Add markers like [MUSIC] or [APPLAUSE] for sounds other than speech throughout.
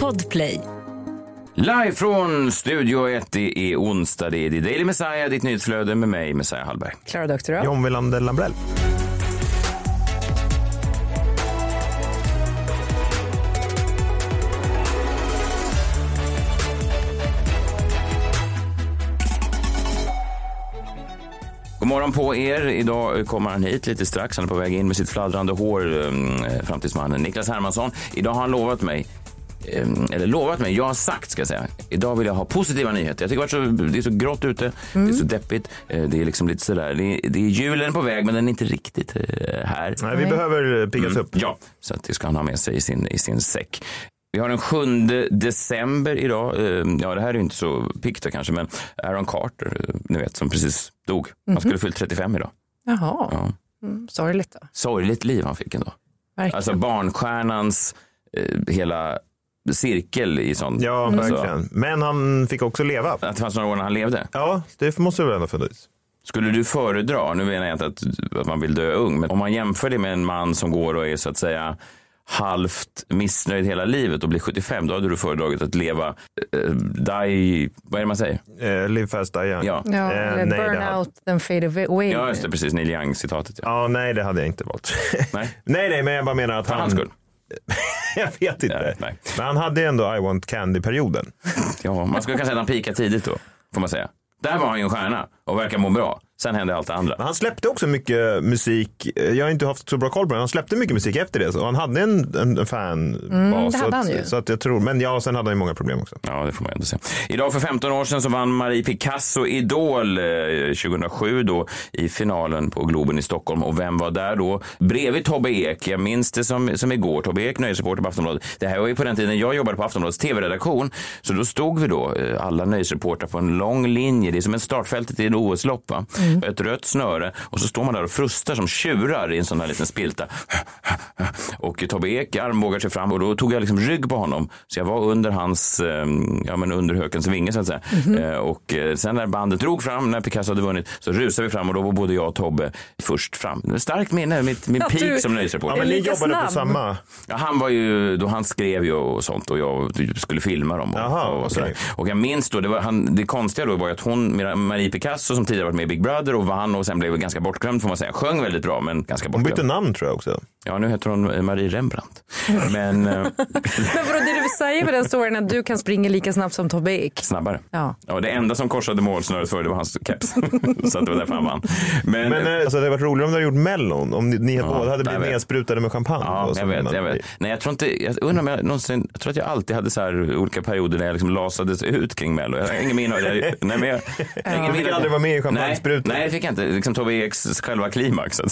Podplay. Live från Studio 1, det är onsdag, det är The Daily Messiah, ditt nyhetsflöde med mig, Messiah Hallberg. Klara Doktorow. John Wilander Lambrell. God morgon på er. Idag kommer han hit lite strax. Han är på väg in med sitt fladdrande hår, eh, framtidsmannen Niklas Hermansson. Idag har han lovat mig eh, eller lovat mig, jag har sagt ska jag säga. Idag vill jag ha positiva nyheter. Jag tycker så, det är så grått ute, det är så deppigt. Eh, Det är liksom lite sådär, det är, det är julen på väg men den är inte riktigt eh, här. Nej, vi behöver piggas upp. Ja, så att det ska han ha med sig i sin, i sin säck. Vi har den 7 december idag. Eh, Ja, det här är inte så piggt kanske, men Aaron Carter, eh, ni vet, som precis dog. Han skulle fyllt 35 idag. Jaha, Ja. mm, sorgligt då. Sorgligt liv han fick ändå. Verkligen. Alltså barnstjärnans eh, hela cirkel i sånt. Ja, Alltså, verkligen. Men han fick också leva. att det fanns några år när han levde. Ja, det måste väl ändå funnits. Skulle du föredra, nu menar jag inte att, att man vill dö ung, men om man jämför det med en man som går och är så att säga halvt missnöjd hela livet och blir 75, då hade du föredragit att leva, eh, die, vad är det man säger? Eh, live fast, die young. Ja, Ja, Eh, nej, burn hade- out then fade away. ja just det, precis, Neil Young-citatet. Ja. Ja, nej, det hade jag inte valt. [LAUGHS] Nej, nej, nej, men jag bara menar att för han... hans skull. [LAUGHS] jag vet inte. Nej, nej. Men han hade ändå I want candy-perioden. Ja, man skulle kanske säga att han peakade tidigt då, får man säga. Där var han ju en stjärna och verkar må bra. Sen hände allt det andra. Men han släppte också mycket musik. Jag har inte haft så bra koll på det. Han släppte mycket musik efter det. Så han hade en, en, en fanbas. Mm, det så, hade han ju. att, så att jag tror, men ja, sen hade han ju många problem också. Ja, det får man ändå säga. Idag för 15 år sedan så vann Marie Picasso Idol eh, 2007 då i finalen på Globen i Stockholm. Och vem var där då? Bredvid Tobbe Ek. Jag minns det som, som igår. Tobbe Ek, nöjesreporter på Aftonbladet. Det här var ju på den tiden jag jobbade på Aftonbladets tv-redaktion. Så då stod vi då, eh, alla nöjesreportrar på en lång linje. Det är som en startfältet i en OS-lopp. Va? Ett rött snöre. Och så står man där och frustar som tjurar i en sån här liten spilta. Och Tobbe Ek armbågar sig fram och då tog jag liksom rygg på honom. Så jag var under hans, eh, ja men under hökens vinge så att säga. Eh, Och eh, sen när bandet drog fram, när Picasso hade vunnit, så rusade vi fram och då var både jag och Tobbe först fram. Det var ett Starkt minne, mitt, min Ja, peak du- som Ja, nöjesreporter. men ni jobbade på snabb. samma. Ja, han var ju, då han skrev ju och sånt och jag skulle filma dem. Och, Jaha, och, sådär. okej. och jag minns då, det, var, han, det konstiga då var att hon, Marie Picasso som tidigare varit med i Big Brother och vann och sen blev ganska bortglömd får man säga. Sjöng väldigt bra men ganska Hon bortglömd. bytte namn tror jag också. Ja, nu heter hon Marie Rembrandt. Men eh, [LAUGHS] Men vadå, det du säga med den storyn att du kan springa lika snabbt som Tobbe Ek? snabbare. Ja. Ja, det enda som korsade målsnöret för det var hans keps. [LAUGHS] så att det var därför han vann. Men, Men eh, alltså, det hade varit roligare om du hade gjort Mellon. Om ni, ni båda hade jag blivit nedsprutade med champagne. Ja, jag vet, jag vet. Nej, jag tror inte, jag undrar om jag någonsin, jag tror att jag alltid hade så här olika perioder där jag liksom lasades ut kring Mello. Jag har ingen minne av det. Jag- Nej, men jag, jag har ingen Du fick aldrig vara med i nej, champagnesprutan. nej, det fick jag inte. Liksom Tobbe Eks själva klimax. [LAUGHS]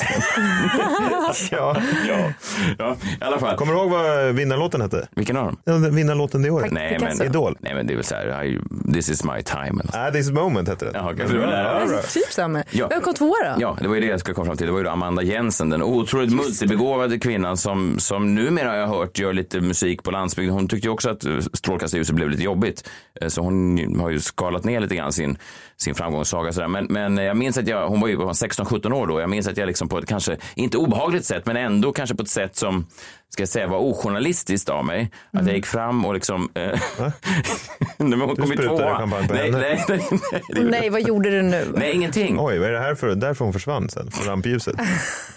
Ja. ja, ja, i alla fall. Kommer du ihåg vad vinnarlåten hette? Vilken av dem? Ja, den Vinnarlåten det året? Nej, men. Idol. nej, men det är väl så här, I, this is my time. Ah, this moment hette den. Jaha, för det var. Ja. Typ samma. Ja. Vem kom tvåa då? Ja, det var ju det jag skulle komma fram till. Det var ju då Amanda Jensen, den otroligt multibegåvade kvinnan som, som numera har jag hört gör lite musik på landsbygden. Hon tyckte ju också att eh, strålkastarljuset blev lite jobbigt. Eh, Så hon har ju skalat ner lite grann sin, sin framgångssaga. Sådär. Men, men jag minns att jag, hon var ju 16-17 år då. Jag minns att jag liksom på ett kanske, inte obehagligt sätt, men ändå kanske på ett sätt som ska jag säga var ojournalistiskt av mig. Att jag gick fram och liksom... Eh, nej, men hon kom sprutade tvåa. champagne på nej, henne. nej, nej, nej, Nej, vad gjorde du nu? nej, ingenting. Oj, vad är det här för? Därför hon försvann sen, från rampljuset.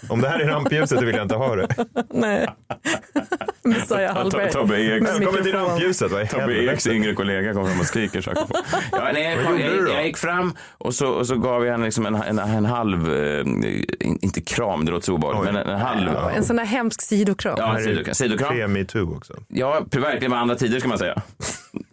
Om det här är rampljuset vill jag inte ha det. [LAUGHS] Nej. [LAUGHS] Messiah Hallberg. Tobbe Ek. Med Välkommen till rampljuset. Tobbe? Eks yngre kollega kommer fram och skriker saker på. Ja, nej, jag, gjorde jag, jag, gick fram och så, och så gav jag henne liksom en, en, en halv, eh, in- inte kram, det låter så obehagligt, men en, en halv. En sån där hemsk sidokram. Ja, sidokram. Tre metoo också. Ja, verkligen med andra tider ska man säga.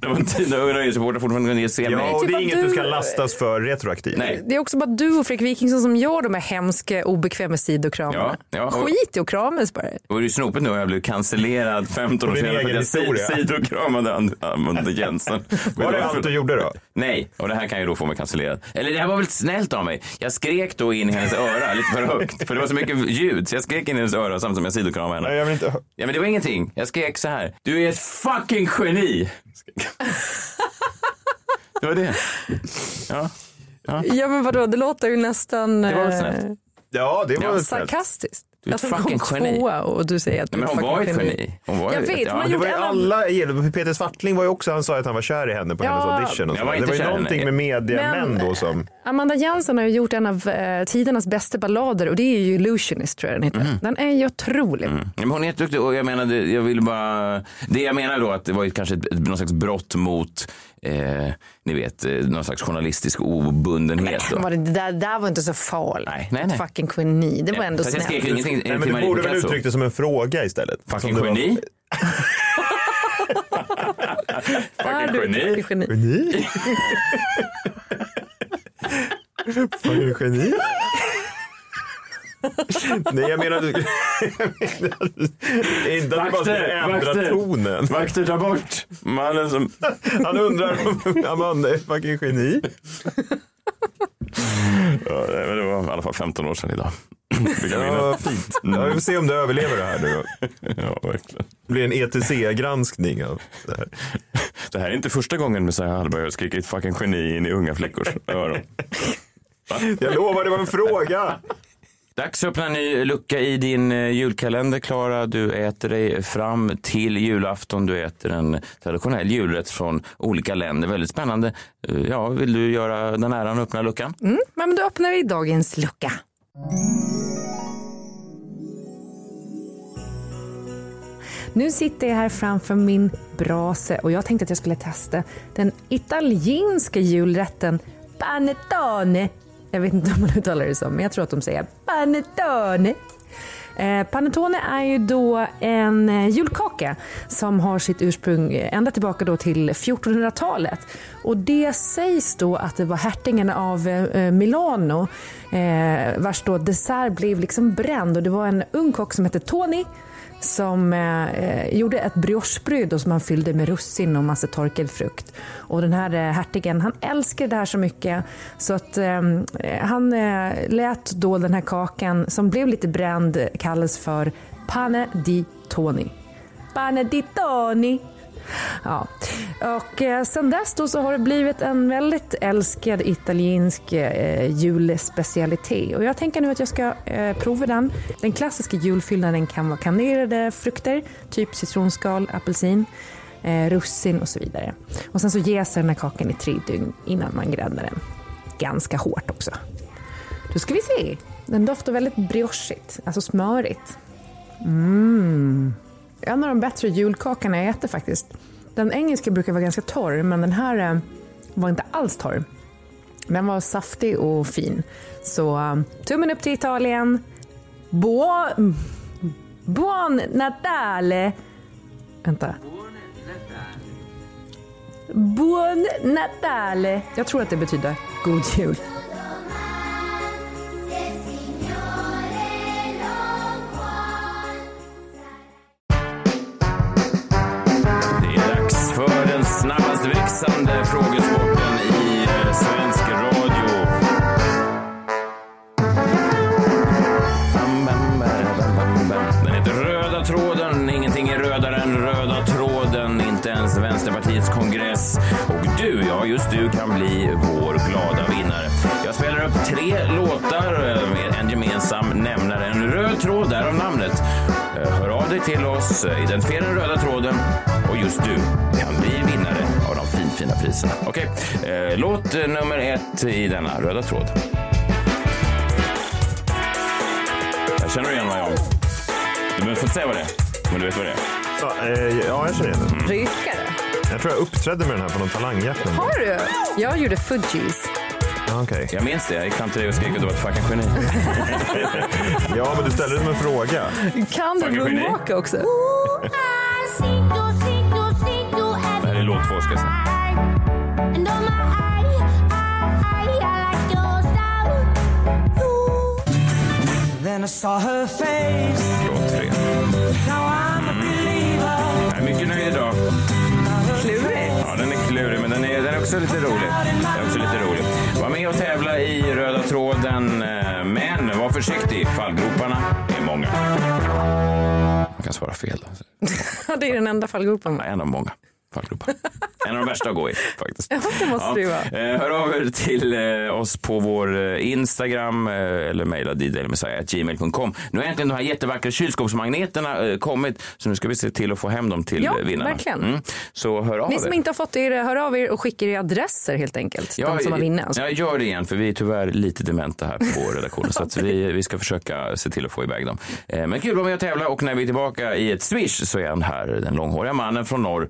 När nöjesreportrar fortfarande kunde se Ja, mig. och typ det är att inget du- ska lastas för retroaktivt. Nej. Det är också bara du och Fredrik Wikingsson som gör de här hemska obekväma sidokramarna. Ja, ja, och- Skit i att kramas bara. Och det är ju snopet nu och jag blev cancellerad 15 år senare för att jag sidokramade And- Amanda Jensen. [LAUGHS] Var det allt du gjorde då? Nej, och det här kan ju då få mig cancellerad. Eller det här var väl snällt av mig. Jag skrek då in i hennes öra lite för högt. För det var så mycket ljud. Så jag skrek in i hennes öra samtidigt som jag sidokramade henne. Nej, jag vill inte... Ja, men det var ingenting. Jag skrek så här. Du är ett fucking geni! Det var det. Ja. Ja men vadå, det låter ju nästan Det var väl eh, snällt. Ja, det var Ja, väl snällt. sarkastiskt. Du är Att ett hon fucking geni. tvåa och du säger att du Nej, men är hon var ett geni. Hon var Jag vet, ja, man Det var ju alla, Peter Swartling var ju också, han sa att han var kär i henne på Ja, hennes audition. Och jag så. var det inte var ju någonting med mediamän Men- då som... Amanda Jensen har ju gjort en av eh, tidernas bästa ballader och det är ju Illusionist tror jag den heter. Mhm. Den är ju otrolig. Ja, Men hon är jätteduktig och jag menar, det- jag vill bara... Det jag menar då att det var ju kanske ett, någon slags brott mot, eh, ni vet, eh, någon slags journalistisk obundenhet. Då. Var det, det, där, det där var inte så farligt. Nej, nej, nej. Fucking geni. Det var ändå Fast jag snällt. skrek ingenting Nej, till men du borde väl uttryckt det som en fråga istället. Fucking geni. [LAUGHS] Fucking geni. fucking geni? Geni? Fucking geni? Nej, jag menar... [LAUGHS] Du... inte att du bara skulle ändra tonen. Vakter, ta bort mannen som... [LAUGHS] Han undrar om Amanda är fucking geni. Ja, men det var i alla fall 15 år sedan idag. Ja, fint. Ja, vi får se om du överlever det här nu. Ja, verkligen. Det blir en ETC-granskning av det här. Det här är inte första gången Messiah Hallberg har skrikit fucking geni in i unga flickors öron. Jag lovar, det var en fråga. Dags att öppna en ny lucka i din eh, julkalender, Klara. Du äter dig fram till julafton. Du äter en traditionell julrätt från olika länder. Väldigt spännande. Eh, ja, vill du göra den äran och öppna luckan? Mm, men då öppnar vi dagens lucka. Nu sitter jag här framför min brase och jag tänkte att jag skulle testa den italienska julrätten panettone. Jag vet inte om man uttalar det så, men jag tror att de säger panettone. Eh, panettone är ju då en eh, julkaka som har sitt ursprung eh, ända tillbaka då till 1400-talet. Och det sägs då att det var hertigen av eh, Milano eh, vars då dessert blev liksom bränd och det var en ung kock som hette Tony som eh, eh, gjorde ett briochebröd som han fyllde med russin och massa torkad frukt. Och den här eh, hertigen, han älskade det här så mycket så att ehm, eh, han eh, lät då den här kakan som blev lite bränd kallas för pane di Tony. Pane di Tony. Ja. Och eh, sen dess då så har det blivit en väldigt älskad italiensk eh, julspecialitet. Och jag tänker nu att jag ska eh, prova den. Den klassiska julfyllnaden kan vara kanderade frukter, typ citronskal, apelsin, eh, russin och så vidare. Och sen så jäser den här kakan i tre dygn innan man gräddar den. Ganska hårt också. Då ska vi se. Den doftar väldigt briochigt, alltså smörigt. Mm. En av de bättre julkakorna jag äter faktiskt. Den engelska brukar vara ganska torr, men den här eh, var inte alls torr. Den var saftig och fin. Så eh, tummen upp till Italien. Buon, buon Natale! Vänta. Buon Natale! Jag tror att det betyder god jul. En röd tråd, därav namnet. Eh, Hör av dig till oss, eh, identifiera den röda tråden och just du kan bli vinnare av de finfina priserna. Okej, eh, låt nummer ett i denna röda tråd. Jag känner du igen vad jag Du behöver inte säga vad det är, men du vet vad det är. Ja, eh, ja, jag känner igen den. Rykare. Jag tror jag uppträdde med den här på någon talangjakt. Har du? Jag gjorde Fudgies. Okej. Jag minns det, jag gick fram till dig och skrek att du var ett fucking geni. [LAUGHS] Ja, men du ställde det som en fråga. Kan du moonwalka också? [LAUGHS] Det här är låt två ska jag säga. Then I saw her face. Låt tre. Now I'm a believer. Jag är mycket nöjd idag. Klurigt. Ja, den är klurig, men den är, den är också lite rolig. Den är också lite rolig. Var med och tävla i röda tråden, eh, men var försiktig. Fallgroparna är många. Man kan svara fel. [LAUGHS] Det är den enda fallgropen. En av många. Fallgropar. En av de värsta att gå i faktiskt. Ja, det måste det ju vara. Eh, Hör av er till eh, oss på vår eh, Instagram eller mejla gmail.com. Nu har äntligen de här jättevackra kylskåpsmagneterna kommit så nu ska vi se till att få hem dem till Ja, vinnarna. verkligen. Så hör av Ni er. som inte har fått er, hör av er och skicka era adresser helt enkelt. de som har vunnit. Alltså. Ja, gör det igen för vi är tyvärr lite dementa här på redaktionen. så att vi, vi ska försöka se till att få iväg dem. Men kul att vara med och tävla och när vi är tillbaka i ett swish så är han här, den långhåriga mannen från norr,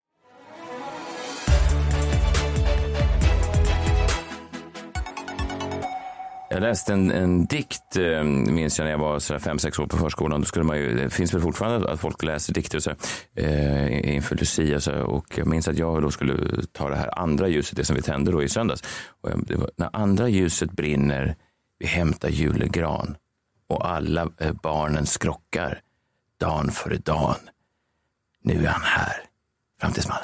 Jag läste en, en dikt, eh, minns jag när jag var så här fem, sex år på förskolan. Då skulle man ju, det finns väl fortfarande att folk läser dikter och så, eh, inför Lucia. Så, och jag minns att jag då skulle ta det här andra ljuset, det som vi tände då i söndags. Och jag, det var, när andra ljuset brinner, vi hämtar julegran och alla eh, barnen skrockar dan före dan. Nu är han här, framtidsmannen.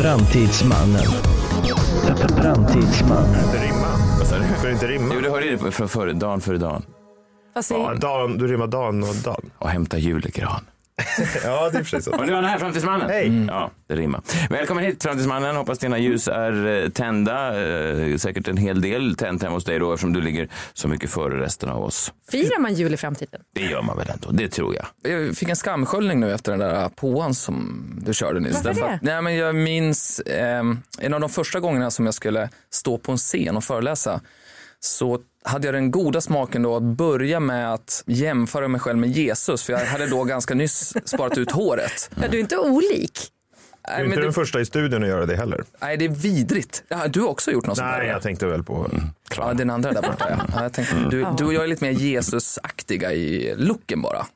Framtidsmannen. Framtidsmannen. Vad sa du? Ska det inte rimma? Jo, du hörde det från före, dan före dan Fast Ja, dan, du rimmar dan och dan. och hämta julegran. [LAUGHS] Ja, det är precis så. Och nu är han här, Framtidsmannen. Hej. Ja, det rimmar. Välkommen hit, Framtidsmannen. Hoppas dina ljus är eh, tända. Eh, säkert en hel del tänt hemma hos dig då, eftersom du ligger så mycket före resten av oss. Firar man jul i framtiden? Det gör man väl ändå, det tror jag. Jag fick en skamsköljning nu efter den där påan som du körde nyss. Varför det? nej, men jag minns eh, en av de första gångerna som jag skulle stå på en scen och föreläsa så hade jag den goda smaken då att börja med att jämföra mig själv med Jesus för jag hade då ganska nyss sparat ut håret. Ja, du är inte olik. Du är Nej, inte men den det, första i studion att göra det heller. nej, det är vidrigt. Ja, du har också gjort något sånt Nej, där? jag tänkte väl på... Ja, den andra där borta ja. ja jag tänkte, du, du och jag är lite mer Jesusaktiga i looken bara.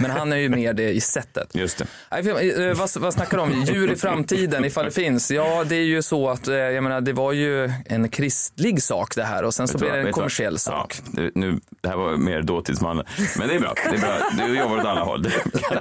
Men han är ju mer det i sättet. Just det. Nej, för, eh, vad, vad snackar du om? Djur i framtiden, ifall det finns? Ja, det är ju så att eh, jag menar, det var ju en kristlig sak det här och sen så blev det en vad? kommersiell sak. Ja, nu- nu, det här var mer dåtidsmannen. Men det är bra. Det är bra. Du jobbar åt alla håll.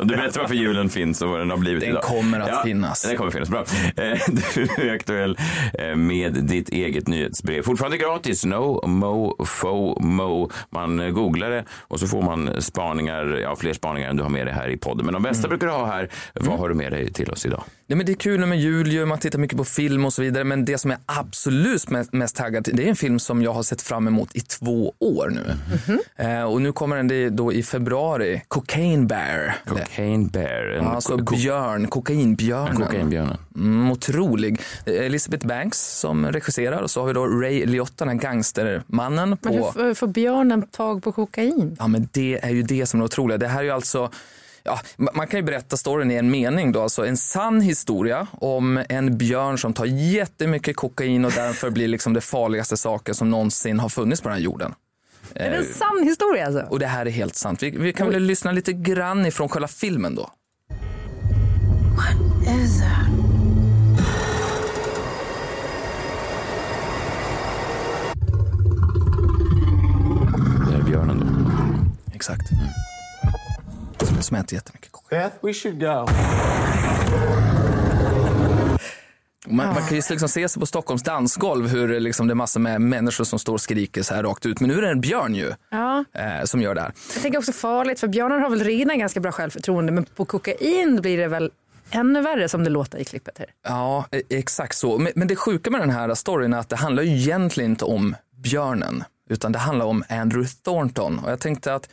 Du berättar varför julen finns och vad den har blivit Den idag. kommer att finnas. Den kommer finnas. Bra. Eh, [LAUGHS] Du är aktuell eh, med ditt eget nyhetsbrev. Fortfarande gratis. No mo fo mo. Man googlar det och så får man spaningar, ja fler spaningar än du har med dig här i podden. Men de bästa brukar du ha här. Vad har du med dig till oss idag? Nej, men det är kul med jul, ju, man tittar mycket på film och så vidare. Men det som är absolut mest, mest taggad till, det är en film som jag har sett fram emot i två år nu. Eh, och nu kommer den det då i februari, Cocaine Bear. Cocaine Bear. En Alltså ko- björn, kokainbjörnen. Kokainbjörnen. Mm, otrolig. Elizabeth Banks som regisserar och så har vi då Ray Liotta, den här gangstermannen på... Men hur får björnen tag på kokain? Ja, men det är ju det som är otroligt. Det här är ju alltså Ja, ma- man kan ju berätta storyn i en mening då, alltså en sann historia om en björn som tar jättemycket kokain och därför blir liksom det farligaste saken som någonsin har funnits på den här jorden. Är det en sann historia alltså? Och det här är helt sant. Vi, vi kan väl lyssna lite grann ifrån själva filmen då. Det är björnen då. Exakt. Som, som äter jättemycket kokain. Beth, we should go. Man, man kan ju liksom se sig på Stockholms dansgolv hur det liksom det är massor med människor som står och skriker så här rakt ut. Men nu är det en björn ju Ja. eh, som gör det här. Jag tänker också farligt för björnar har väl redan ganska bra självförtroende men på kokain blir det väl ännu värre som det låter i klippet här. Ja, e- exakt så. Men, men det sjuka med den här storyn är att det handlar ju egentligen inte om björnen, utan det handlar om Andrew Thornton. Och jag tänkte att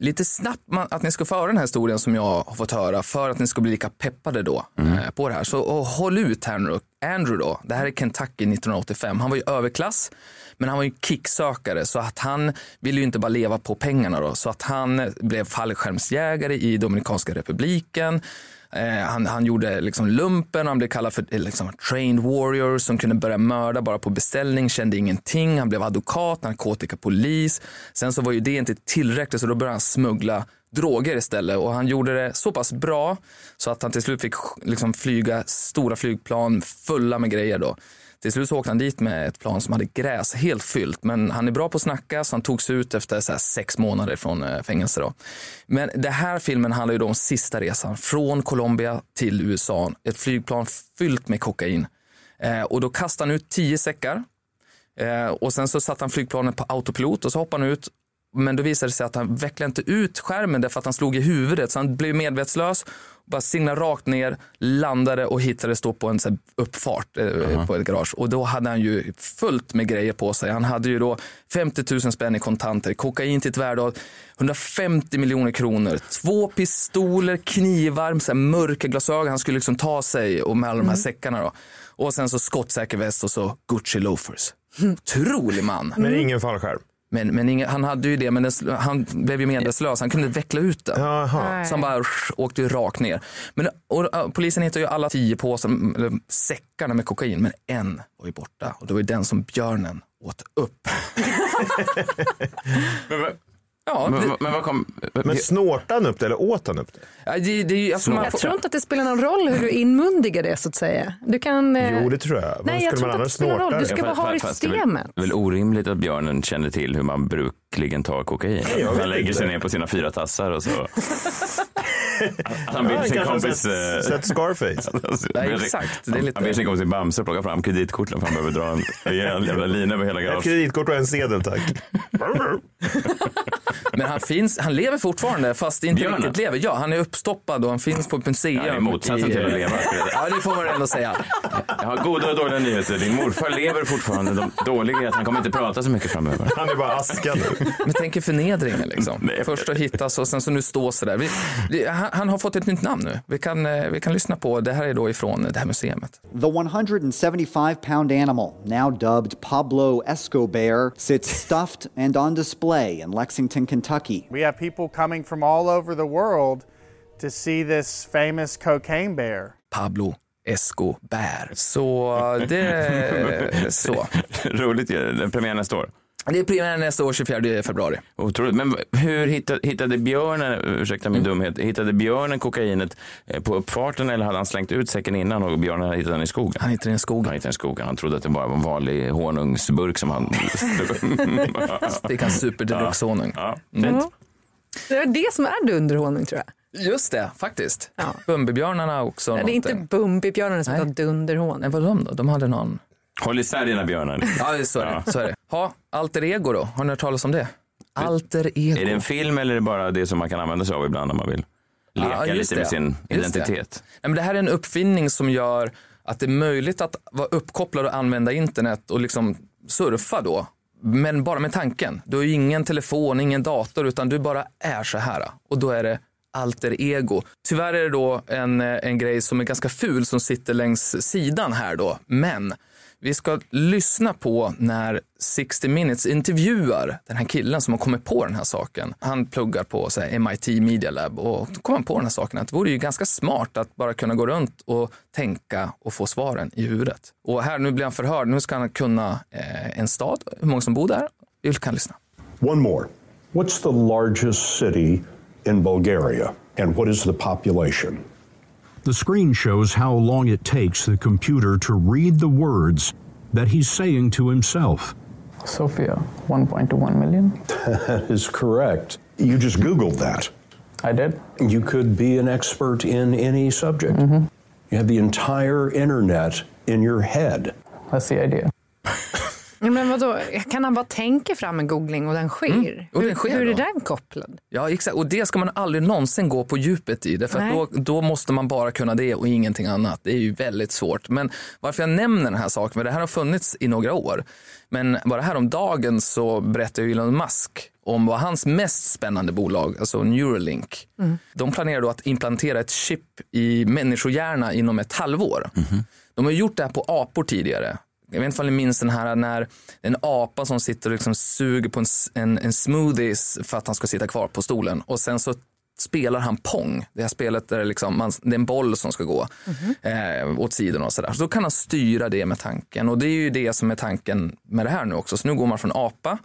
lite snabbt att ni ska få höra den här historien som jag har fått höra för att ni ska bli lika peppade då eh, på det här. Så håll ut här nu Andrew då, det här är Kentucky 1985. Han var ju överklass, men han var ju kicksökare så att han ville ju inte bara leva på pengarna då, så att han blev fallskärmsjägare i Dominikanska republiken. Eh, han, han gjorde liksom lumpen, han blev kallad för eh, liksom, trained warrior som kunde börja mörda bara på beställning, kände ingenting. Han blev advokat, narkotikapolis. Sen så var ju det inte tillräckligt så då började han smuggla droger istället och han gjorde det så pass bra så att han till slut fick liksom flyga stora flygplan fulla med grejer då. Till slut så åkte han dit med ett plan som hade gräs helt fyllt, men han är bra på att snacka så han togs ut efter så här sex månader från eh, fängelse. Då. Men den här filmen handlar ju då om sista resan från Colombia till USA. Ett flygplan fyllt med kokain. Eh, och då kastade han ut tio säckar eh, och sen så satte han flygplanet på autopilot och så hoppade han ut men då visade det sig att han vecklade inte ut skärmen därför att han slog i huvudet så han blev medvetslös bara signade rakt ner, landade och hittades då på en så uppfart eh, på ett garage. Och då hade han ju fullt med grejer på sig. Han hade ju då 50 000 spänn i kontanter, kokain till ett värde av 150 miljoner kronor, två pistoler, knivar, så mörka glasögon. Han skulle liksom ta sig och med alla de här säckarna då. Och sen så skottsäker väst och så Gucci loafers. [LAUGHS] Otrolig man. Men ingen fallskärm. Men, men inga, han hade ju det, men den, han blev ju medvetslös. Han kunde inte veckla ut den. Jaha. Så han bara sh, åkte ju rakt ner. Men, och, och, polisen hittade ju alla tio påsar, eller säckarna med kokain, men en var ju borta. Och det var ju den som björnen åt upp. [LAUGHS] Men, Ja, men, det, men vad kom... Men snortade han upp det eller åt han upp det? ja, det, det, alltså, man Jag får, tror inte att det spelar någon roll hur du inmundigar det så att säga. Du kan... eh, Jo, det tror jag. Nej, jag tror inte att det spelar någon roll. Du ska bara ha det i Fast det är väl- systemet. Det är väl orimligt att björnen känner till hur man brukligen tar kokain. vet han lägger sig inte. ner på sina fyra tassar och så. [LAUGHS] han ber [LAUGHS] Han sin kompis... sett, eh, sett Scarface. Nej, exakt. Det är lite- Han ber sin kompis Bamse plocka fram kreditkorten för han behöver dra en rejäl jävla lina över hela Ett garaget. kreditkort och en sedel tack. [LAUGHS] men han, finns, han lever fortfarande, fast inte Björnen? riktigt lever. Ja, han är uppstoppad och han finns på ett museum. Ja, det är motsatsen till att leva. Ja, det får man ändå säga. Jag har goda och dåliga nyheter. Din morfar lever fortfarande. De dåliga är att han kommer inte prata så mycket framöver. Han är bara aska. Men tänk er förnedringen liksom. Nej. Först att hittas och sen så nu stå sådär. Vi, vi, han, han har fått ett nytt namn nu. Vi kan, eh, vi kan lyssna på, det här är då ifrån det här museet. The 175 pound animal, now dubbed Pablo Escobar, sits stuffed and on display in Lexington, Kentucky. We have people coming from all over the world to see this famous cocaine bear. Pablo Escobar. Så eh, det, [LAUGHS] så. Roligt ju. Den Premiär nästa år. Det är premiär nästa år, 24 februari. Otroligt. Men hur hittade, hittade björnen, ursäkta min dumhet, hittade björnen kokainet eh, på uppfarten eller hade han slängt ut säcken innan och björnen hade hittat den i skogen? Han hittade den i skogen. Han hittade den i skogen. Han trodde att det bara var en vanlig honungsburk som han... [LAUGHS] Fick han super deluxe honung. ja, fint. Det är det som är dunderhonung tror jag. Just det, faktiskt. Ja. Bumbibjörnarna också. det är inte något. Bumbibjörnen som Nej. har dunderhonung. Nej, vad de då? De hade någon... Håll isär dina björnar. Ja, det så är det. Så är det. Ha, alter ego då? Har ni hört talas om det? Alter ego. Är det en film eller är det bara det som man kan använda sig av ibland om man vill leka Ja, lite med det. sin Just det. identitet? Nej, men det här är en uppfinning som gör att det är möjligt att vara uppkopplad och använda internet och liksom surfa då. Men bara med tanken. Du har ju ingen telefon, ingen dator, utan du bara är så här. Och då är det alter ego. Tyvärr är det då en, eh, en grej som är ganska ful som sitter längs sidan här då. Men vi ska lyssna på när 60 minutes intervjuar den här killen som har kommit på den här saken. Han pluggar på så här, MIT Media Lab och då kom han på den här saken att det vore ju ganska smart att bara kunna gå runt och tänka och få svaren i huvudet. Och här nu blir han förhörd. Nu ska han kunna eh, en stad, hur många som bor där. Vi kan lyssna. One more. What's the largest city in Bulgaria and what is the population? The screen shows how long it takes the computer to read the words that he's saying to himself. Sophia, 1.21 million. [LAUGHS] That is correct. You just Googled that. I did. You could be an expert in any subject. Mm-hmm. You have the entire internet in your head. That's the idea. Ja, Men vadå, kan han bara tänka fram en googling och den sker? Mm, och den hur, sker hur är då. den kopplad? Ja, exakt. Och det ska man aldrig någonsin gå på djupet i. Därför då, då måste man bara kunna det och ingenting annat. Det är ju väldigt svårt. Men varför jag nämner den här saken, för det här har funnits i några år. Men bara här om dagen så berättade Elon Musk om vad hans mest spännande bolag, alltså Neuralink, Mm. de planerar då att implantera ett chip i människohjärna inom ett halvår. De har gjort det här på apor tidigare. Jag vet inte om ni minns den här när en apa som sitter och liksom suger på en, en, en smoothies för att han ska sitta kvar på stolen och sen så spelar han Pong, det här spelet där det, liksom, man, det är en boll som ska gå mm -hmm. eh, åt sidan och sådär. Så då kan han styra det med tanken och det är ju det som är tanken med det här nu också. Så nu går man från apa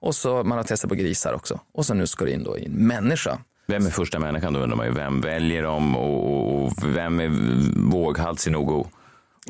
och så man har testat på grisar också och så nu ska det in då i en människa. Vem är första människan då undrar man ju. Vem väljer dem och, och vem är våghalsig nog att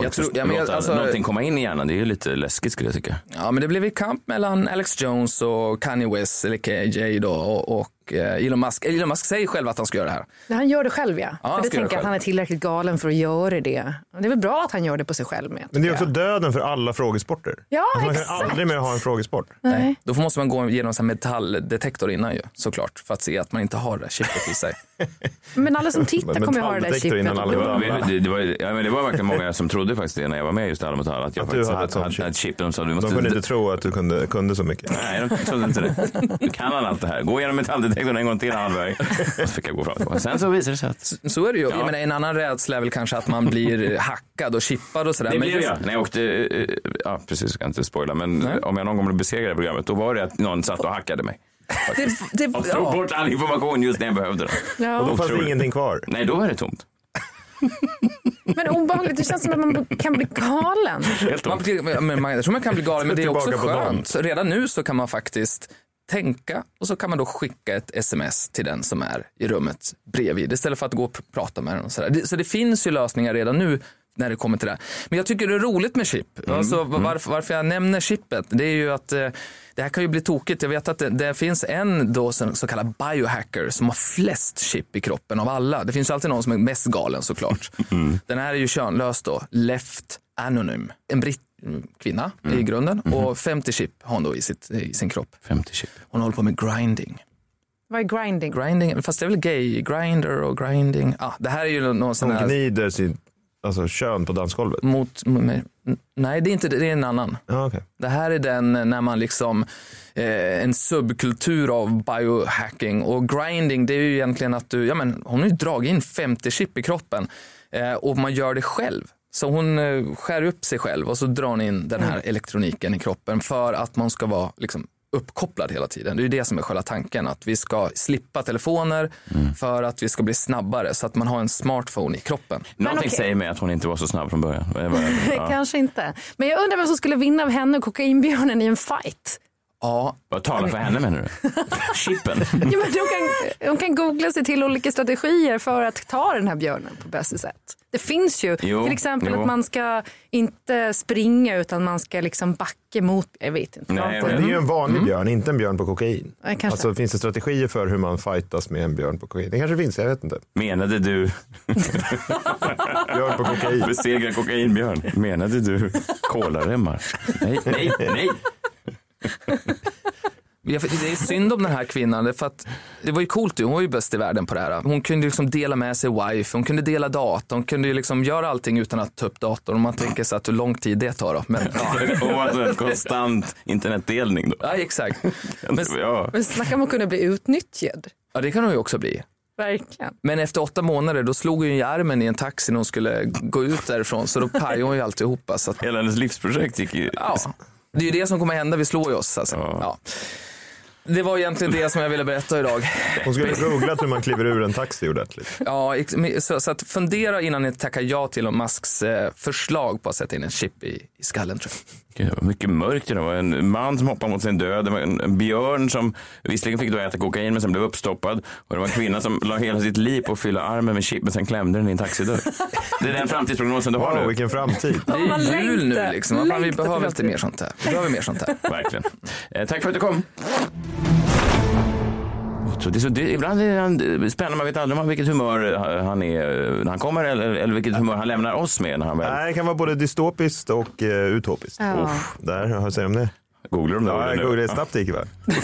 jag tror- ja, men jag- alltså- någonting komma in i hjärnan? Det är ju lite läskigt skulle jag tycka. Ja, men det blev ju kamp mellan Alex Jones och Kanye West, eller KJ då, och, och eh, Elon Musk. Elon Musk säger själv att han ska göra det här. Nej, Han gör det själv ja. Ja, för han det tänker jag att han är tillräckligt galen för att göra det. Det är väl bra att han gör det på sig själv med. Men det är också döden för alla frågesporter. Ja, alltså man kan exakt. aldrig mer ha en frågesport. Nej. Då måste man gå igenom en metalldetektor innan ju, såklart, för att se att man inte har det chippet i sig. [LAUGHS] Men alla som tittar kommer ju ha det där chippet. innan alla Det det, det, var, ja, men det var verkligen många som trodde faktiskt det när jag var med i just Alla mot alla. Att jag Att du faktiskt hade ett hade, sånt hade, chip. ett chip. De sa du De måste... kunde inte tro att du kunde, kunde så mycket. Nej, de trodde inte det. Nu kan allt det här. Gå igenom metalldetektorn en gång till halvväg. Och så fick jag gå fram. Sen så visade det sig att Så är det ju. Ja. Jag menar, en annan rädsla är väl kanske att man blir hackad och chippad och sådär. Det Men blev just- jag när jag åkte, ja precis, jag ska inte spoila, men om jag någon gång blev besegrad i programmet, då var det att någon satt och hackade mig. Det, det, Och tog ja. bort all information just när jag behövde den. Ja. Och då fanns det ingenting kvar. Nej, då var det tomt. Men obehagligt, det känns som att man kan bli galen. Helt Man, men man, jag tror man kan bli galen, men det är också skönt. Så redan nu så kan man faktiskt tänka och så kan man då skicka ett sms till den som är i rummet bredvid istället för att gå och pr- prata med den. Och sådär. Det- Så det finns ju lösningar redan nu när det kommer till det. Men jag tycker det är roligt med chip. Alltså, varför, varför jag nämner chippet, det är ju att eh, det här kan ju bli tokigt. Jag vet att det, det finns en då så, så kallad biohacker som har flest chip i kroppen av alla. Det finns alltid någon som är mest galen såklart. Den här är ju könlös då, Left Anonym. En britt kvinna i grunden och 50 chip har hon då i, sitt, i sin kropp. 50 chip. Hon håller på med grinding. Vad är grinding? Grinding, fast det är väl gay, grinder och grinding. Ah, det här är ju någon sån Hon här gnider sin alltså, kön på dansgolvet. mot, nej det är inte det, det är en annan. Ja, okej. Det här är den när man liksom, eh, en subkultur av biohacking och grinding det är ju egentligen att du, ja men hon har ju dragit in 50 chip i kroppen eh, och man gör det själv. Så hon eh, skär upp sig själv och så drar hon in den här elektroniken i kroppen för att man ska vara liksom uppkopplad hela tiden. Det är ju det som är själva tanken, att vi ska slippa telefoner för att vi ska bli snabbare så att man har en smartphone i kroppen. Någonting okej. säger mig att hon inte var så snabb från början. [LAUGHS] Ja. Kanske inte. Men jag undrar vem som skulle vinna av henne och kokainbjörnen i en fight. Ja, Vad talar för henne menar du? [LAUGHS] Chippen? Ja, men de, kan, de kan googla sig till olika strategier för att ta den här björnen på bästa sätt. Det finns ju Jo, till exempel jo. att man ska inte springa utan man ska liksom backa mot, jag vet inte. Nej, Vad- Det är ju en vanlig björn, inte en björn på kokain. Nej, kanske. Alltså finns det strategier för hur man fightas med en björn på kokain? Det kanske finns, jag vet inte. Menade du Björn på kokain. besegra kokainbjörn? Menade du kolaremmar? Nej, nej, nej. [LAUGHS] Det är synd om den här kvinnan, för att det var ju coolt, hon var ju bäst i världen på det här. Hon kunde liksom dela med sig wifi, hon kunde dela data, hon kunde liksom göra allting utan att ta upp datorn. Om man tänker sig att hur lång tid det tar då. Men, ja. Och alltså en konstant internetdelning då. ja, exakt. [LAUGHS] Men, Ja. Men snacka om att kunna bli utnyttjad. ja, det kan hon ju också bli. Verkligen. Men efter åtta månader då slog hon ju i armen i en taxi när hon skulle gå ut därifrån så då pajade hon ju alltihopa. Så att, Hela hennes livsprojekt gick ju... ja, det är ju det som kommer hända, vi slår ju oss. Alltså. Ja. Ja. Det var egentligen det som jag ville berätta idag. Hon skulle [LAUGHS] googlat hur man kliver ur en taxi ordentligt. Ja, så, så att fundera innan ni tackar ja till Elon Musks eh, förslag på att sätta in en chip i, i skallen. Tror jag. Gud, det var mycket mörkt. Det var en man som hoppade mot sin död. Det var en, en björn som visserligen fick då äta kokain men sen blev uppstoppad. Och det var en kvinna som la hela sitt liv på att fylla armen med chip men sen klämde den i en taxidörr. Det är den framtidsprognosen du har Wow, nu. vilken framtid. Det man är jul nu liksom. Fan, Vi behöver lite mer sånt här. Vi behöver mer sånt här. Verkligen. Eh, tack för att du kom. Så det är så, det, ibland är han spännande, man vet aldrig vilket humör han är när han kommer eller, eller vilket humör han lämnar oss med när han väl... Nej, det kan vara både dystopiskt och uh, utopiskt. Ja. Uff, där, vad säger du om det? Googlar de det Ja, jag googlade snabbt det gick va? [LAUGHS]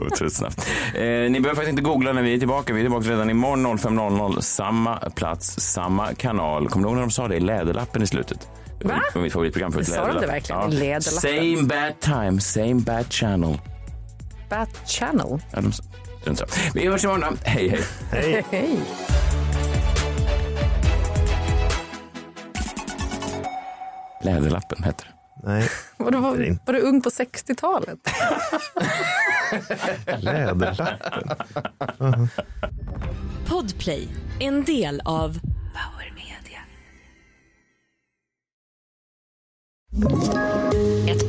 Otroligt, snabbt. Eh, ni behöver faktiskt inte googla när vi är tillbaka. Vi är tillbaka redan imorgon 05.00. Samma plats, samma kanal. Kommer du ihåg när de sa det i Läderlappen i slutet? Det var Va? mitt favoritprogram förut. Sa de det verkligen i Läderlappen? Same bad time, same bad channel. Bat Channel. Ja, de, vi hörs imorgon. Hej, hej. Hej. [LAUGHS] Hej. Läderlappen heter det. Nej, Var du, var, var du ung på 60-talet? [LAUGHS] Läderlappen. Podplay, en del av Power Media.